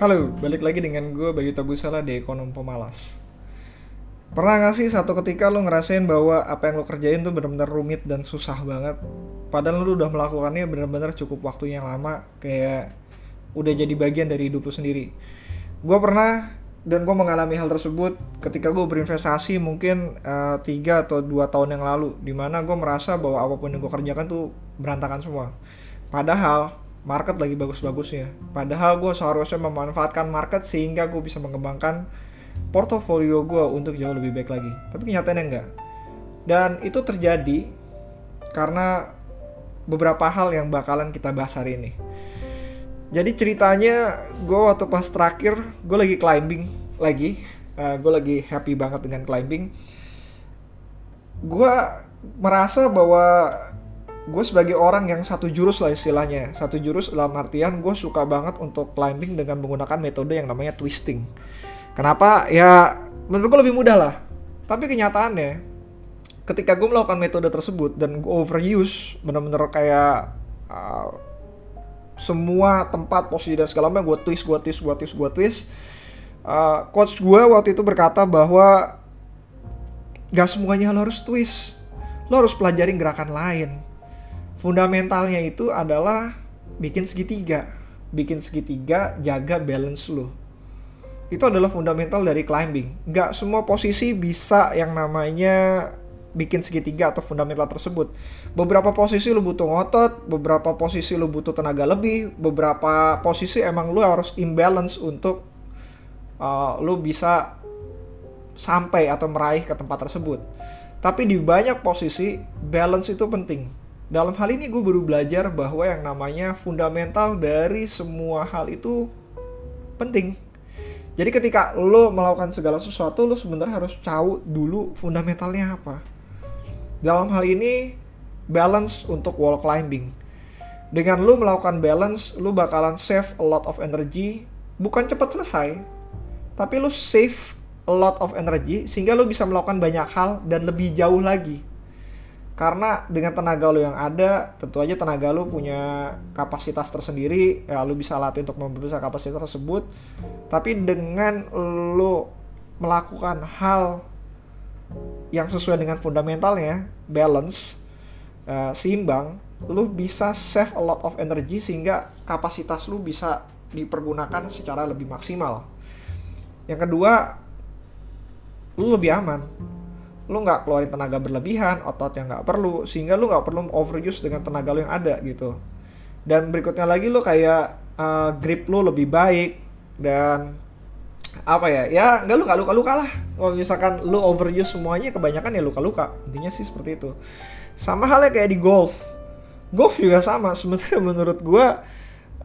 Halo, balik lagi dengan gue Bayu Tabusala di Ekonom Pemalas. Pernah gak sih satu ketika lo ngerasain bahwa apa yang lo kerjain tuh bener-bener rumit dan susah banget? Padahal lo udah melakukannya bener-bener cukup waktu yang lama Kayak udah jadi bagian dari hidup lo sendiri. Gue pernah dan gue mengalami hal tersebut ketika gue berinvestasi mungkin uh, 3 atau dua tahun yang lalu Di mana gue merasa bahwa apa pun yang gue kerjakan tuh berantakan semua. Padahal market lagi bagus-bagusnya Padahal gue seharusnya memanfaatkan market sehingga gue bisa mengembangkan portofolio gue untuk jauh lebih baik lagi. Tapi kenyataannya enggak. Dan itu terjadi karena beberapa hal yang bakalan kita bahas hari ini. Jadi ceritanya gue waktu pas terakhir gue lagi climbing lagi, uh, gue lagi happy banget dengan climbing. Gue merasa bahwa gue sebagai orang yang satu jurus lah istilahnya, satu jurus dalam artian gue suka banget untuk climbing dengan menggunakan metode yang namanya twisting Kenapa? Ya menurut gue lebih mudah lah. Tapi kenyataannya ketika gue melakukan metode tersebut dan gue overuse bener-bener kayak uh, semua tempat posisi dan segala macam gue twist gue twist gue twist gue twist uh, coach gue waktu itu berkata bahwa gak semuanya lo harus twist lo harus pelajarin gerakan lain fundamentalnya itu adalah bikin segitiga bikin segitiga jaga balance lo itu adalah fundamental dari climbing. Nggak semua posisi bisa yang namanya bikin segitiga atau fundamental tersebut. Beberapa posisi lu butuh ngotot, beberapa posisi lu butuh tenaga lebih, beberapa posisi emang lu harus imbalance untuk uh, lu bisa sampai atau meraih ke tempat tersebut. Tapi di banyak posisi balance itu penting. Dalam hal ini gue baru belajar bahwa yang namanya fundamental dari semua hal itu penting jadi ketika lo melakukan segala sesuatu, lo sebenarnya harus tahu dulu fundamentalnya apa. Dalam hal ini, balance untuk wall climbing. Dengan lo melakukan balance, lo bakalan save a lot of energy. Bukan cepat selesai, tapi lo save a lot of energy sehingga lo bisa melakukan banyak hal dan lebih jauh lagi karena dengan tenaga lo yang ada tentu aja tenaga lo punya kapasitas tersendiri ya lo bisa latih untuk membesar kapasitas tersebut. Tapi dengan lo melakukan hal yang sesuai dengan fundamentalnya balance uh, seimbang lo bisa save a lot of energy sehingga kapasitas lo bisa dipergunakan secara lebih maksimal. Yang kedua lo lebih aman lu nggak keluarin tenaga berlebihan, otot yang nggak perlu, sehingga lu nggak perlu overuse dengan tenaga lu yang ada gitu. Dan berikutnya lagi lu kayak uh, grip lu lebih baik dan apa ya ya nggak lu nggak luka luka lah. Kalau misalkan lu overuse semuanya kebanyakan ya luka luka intinya sih seperti itu. Sama halnya kayak di golf. Golf juga sama sebenarnya menurut gue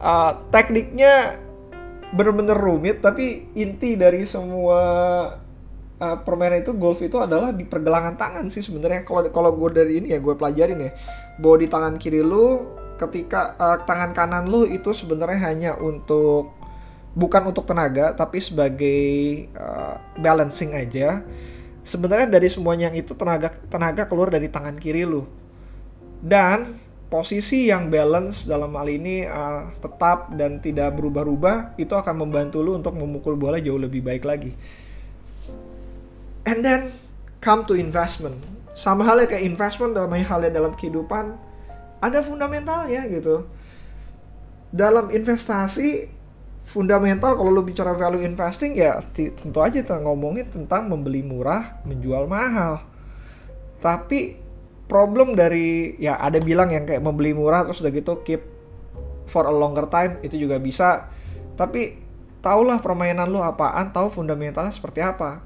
uh, tekniknya bener-bener rumit tapi inti dari semua uh, permainan itu golf itu adalah di pergelangan tangan sih sebenarnya. Kalau kalau gue dari ini ya gue pelajarin ya. Bahwa di tangan kiri lu ketika uh, tangan kanan lu itu sebenarnya hanya untuk bukan untuk tenaga tapi sebagai uh, balancing aja. Sebenarnya dari semuanya yang itu tenaga tenaga keluar dari tangan kiri lu. Dan posisi yang balance dalam hal ini uh, tetap dan tidak berubah-ubah itu akan membantu lu untuk memukul bola jauh lebih baik lagi and then come to investment. Sama halnya kayak investment dalam halnya dalam kehidupan ada fundamentalnya gitu. Dalam investasi fundamental kalau lu bicara value investing ya tentu aja kita ngomongin tentang membeli murah menjual mahal. Tapi problem dari ya ada bilang yang kayak membeli murah terus udah gitu keep for a longer time itu juga bisa. Tapi taulah permainan lu apaan tahu fundamentalnya seperti apa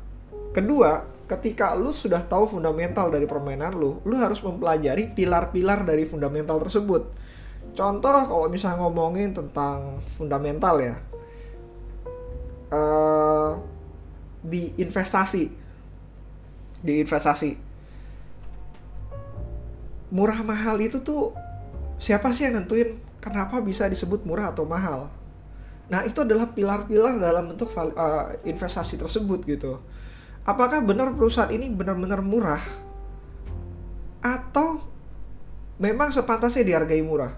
Kedua, ketika lu sudah tahu fundamental dari permainan lu, lu harus mempelajari pilar-pilar dari fundamental tersebut. Contoh kalau misalnya ngomongin tentang fundamental ya, uh, di investasi, di investasi, murah mahal itu tuh siapa sih yang nentuin kenapa bisa disebut murah atau mahal? Nah itu adalah pilar-pilar dalam bentuk uh, investasi tersebut gitu apakah benar perusahaan ini benar-benar murah? Atau memang sepantasnya dihargai murah?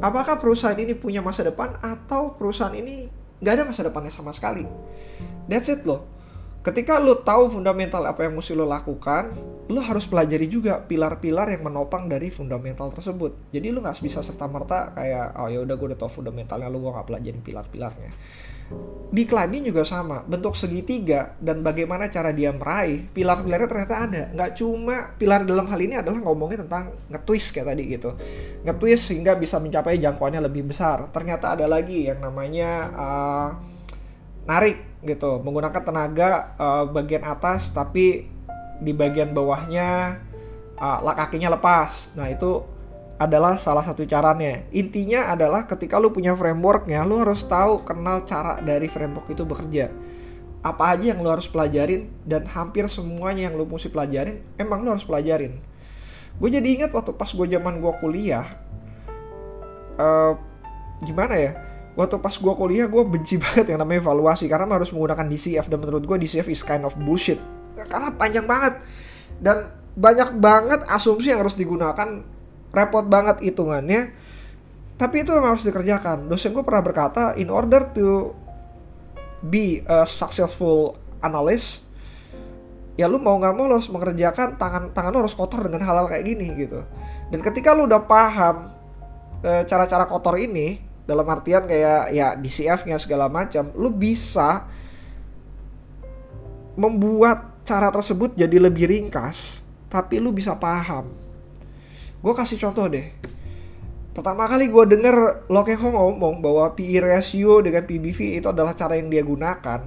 Apakah perusahaan ini punya masa depan atau perusahaan ini nggak ada masa depannya sama sekali? That's it loh. Ketika lu tahu fundamental apa yang mesti lu lakukan lu harus pelajari juga pilar-pilar yang menopang dari fundamental tersebut. Jadi lu nggak bisa serta merta kayak oh ya udah gue udah tahu fundamentalnya lu gue nggak pelajari pilar-pilarnya di climbing juga sama bentuk segitiga dan bagaimana cara dia meraih pilar-pilarnya ternyata ada. Nggak cuma pilar dalam hal ini adalah ngomongin tentang nge-twist kayak tadi gitu. Nge-twist sehingga bisa mencapai jangkauannya lebih besar. Ternyata ada lagi yang namanya uh, narik gitu menggunakan tenaga uh, bagian atas tapi di bagian bawahnya uh, kakinya lepas. Nah itu adalah salah satu caranya. Intinya adalah ketika lu punya frameworknya lu harus tahu kenal cara dari framework itu bekerja. Apa aja yang lu harus pelajarin dan hampir semuanya yang lu mesti pelajarin emang lu harus pelajarin. Gue jadi ingat waktu pas gue zaman gue kuliah uh, gimana ya waktu pas gue kuliah gue benci banget yang namanya evaluasi karena harus menggunakan DCF dan menurut gue DCF is kind of bullshit. Karena panjang banget. Dan banyak banget asumsi yang harus digunakan repot banget hitungannya. Tapi itu memang harus dikerjakan. Dosen gue pernah berkata in order to be a successful analyst ya lu mau nggak mau lo harus mengerjakan tangan tangan lo harus kotor dengan hal-hal kayak gini gitu. Dan ketika lu udah paham eh, cara-cara kotor ini dalam artian kayak ya DCF-nya segala macam, lu bisa membuat cara tersebut jadi lebih ringkas, tapi lu bisa paham. Gue kasih contoh deh. Pertama kali gue denger Lokeng ngomong bahwa PE ratio dengan PBV itu adalah cara yang dia gunakan.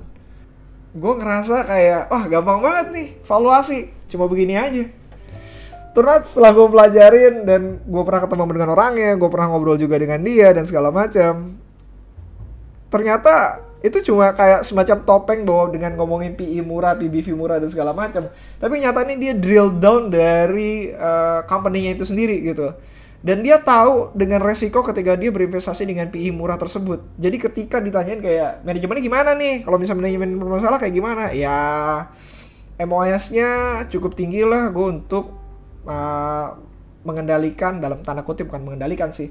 Gue ngerasa kayak, wah gampang banget nih, valuasi. Cuma begini aja Terus setelah gue pelajarin dan gue pernah ketemu dengan orangnya, gue pernah ngobrol juga dengan dia dan segala macam. Ternyata itu cuma kayak semacam topeng bahwa dengan ngomongin PI murah, PBV murah dan segala macam. Tapi nyatanya dia drill down dari uh, company-nya itu sendiri gitu. Dan dia tahu dengan resiko ketika dia berinvestasi dengan PI murah tersebut. Jadi ketika ditanyain kayak manajemennya gimana nih? Kalau misalnya manajemen bermasalah kayak gimana? Ya MOS-nya cukup tinggi lah gue untuk uh, mengendalikan dalam tanda kutip bukan mengendalikan sih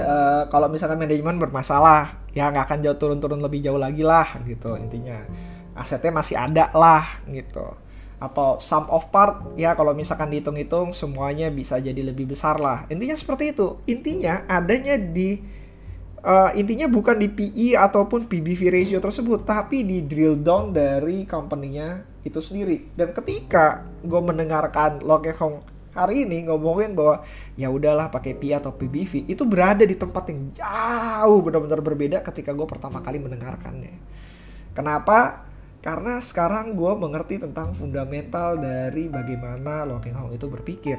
uh, kalau misalkan manajemen bermasalah ya nggak akan jauh turun-turun lebih jauh lagi lah gitu intinya. Asetnya masih ada lah gitu. Atau sum of part ya kalau misalkan dihitung-hitung semuanya bisa jadi lebih besar lah. Intinya seperti itu. Intinya adanya di uh, intinya bukan di PE ataupun PBV ratio tersebut, tapi di drill down dari company-nya itu sendiri. Dan ketika gue mendengarkan Loke Hong hari ini ngomongin bahwa ya udahlah pakai PE atau PBV itu berada di tempat yang jauh benar-benar berbeda ketika gue pertama kali mendengarkannya. Kenapa? Karena sekarang gue mengerti tentang fundamental dari bagaimana Loke Hong itu berpikir.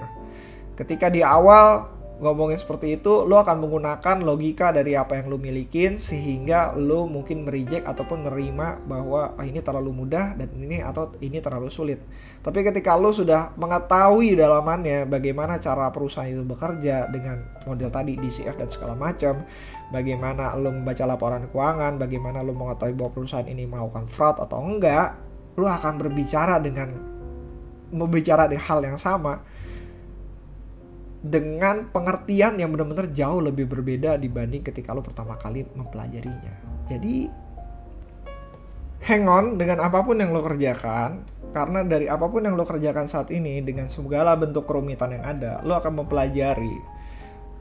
Ketika di awal ngomongin seperti itu, lo akan menggunakan logika dari apa yang lo milikin sehingga lo mungkin merijek ataupun menerima bahwa oh, ini terlalu mudah dan ini atau ini terlalu sulit. Tapi ketika lo sudah mengetahui dalamannya bagaimana cara perusahaan itu bekerja dengan model tadi DCF dan segala macam, bagaimana lo membaca laporan keuangan, bagaimana lo mengetahui bahwa perusahaan ini melakukan fraud atau enggak, lo akan berbicara dengan membicara di hal yang sama dengan pengertian yang benar-benar jauh lebih berbeda dibanding ketika lo pertama kali mempelajarinya. Jadi hang on dengan apa pun yang lo kerjakan karena dari apa pun yang lo kerjakan saat ini dengan segala bentuk kerumitan yang ada, lo akan mempelajari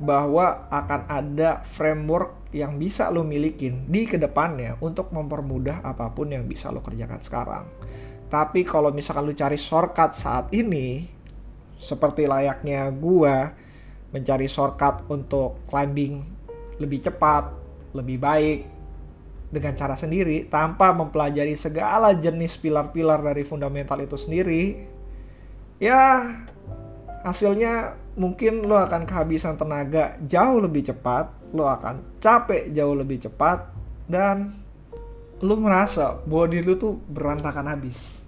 bahwa akan ada framework yang bisa lo milikin di ke depannya untuk mempermudah apa pun yang bisa lo kerjakan sekarang. Tapi kalau misalkan lo cari shortcut saat ini, seperti layaknya gua mencari shortcut untuk climbing lebih cepat, lebih baik dengan cara sendiri tanpa mempelajari segala jenis pilar-pilar dari fundamental itu sendiri. Ya, hasilnya mungkin lo akan kehabisan tenaga jauh lebih cepat, lo akan capek jauh lebih cepat dan lo merasa body lo tuh berantakan habis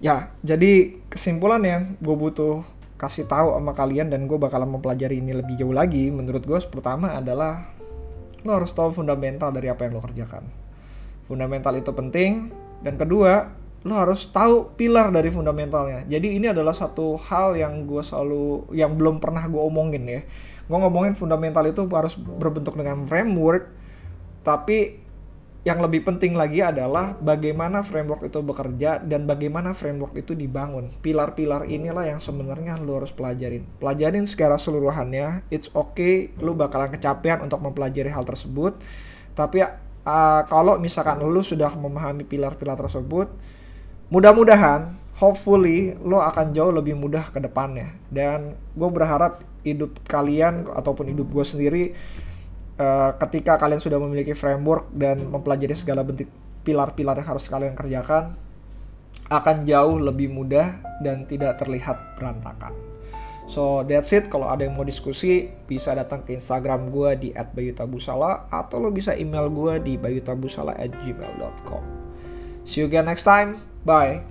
ya jadi yang gue butuh kasih tahu sama kalian dan gue bakalan mempelajari ini lebih jauh lagi. Menurut gue pertama adalah lo harus tahu fundamental dari apa yang lo kerjakan. Fundamental itu penting. Dan kedua lo harus tahu pilar dari fundamentalnya. Jadi ini adalah satu hal yang gue selalu yang belum pernah gue omongin ya. Gue ngomongin fundamental itu harus berbentuk dengan framework tapi yang lebih penting lagi adalah bagaimana framework itu bekerja dan bagaimana framework itu dibangun. Pilar-pilar inilah yang sebenarnya lu harus pelajarin. Pelajarin secara seluruhannya. It's okay, lu bakalan kecapean untuk mempelajari hal tersebut. Tapi uh, kalau misalkan lu sudah memahami pilar-pilar tersebut, mudah-mudahan, hopefully, lu akan jauh lebih mudah ke depannya. Dan gue berharap hidup kalian ataupun hidup gue sendiri uh, ketika kalian sudah memiliki framework dan mempelajari segala bentuk pilar-pilar yang harus kalian kerjakan akan jauh lebih mudah dan tidak terlihat berantakan. So that's it. Kalau ada yang mau diskusi bisa datang ke Instagram gue di @bayutabusala atau lo bisa email gue di bayutabusala@gmail.com. See you again next time. Bye.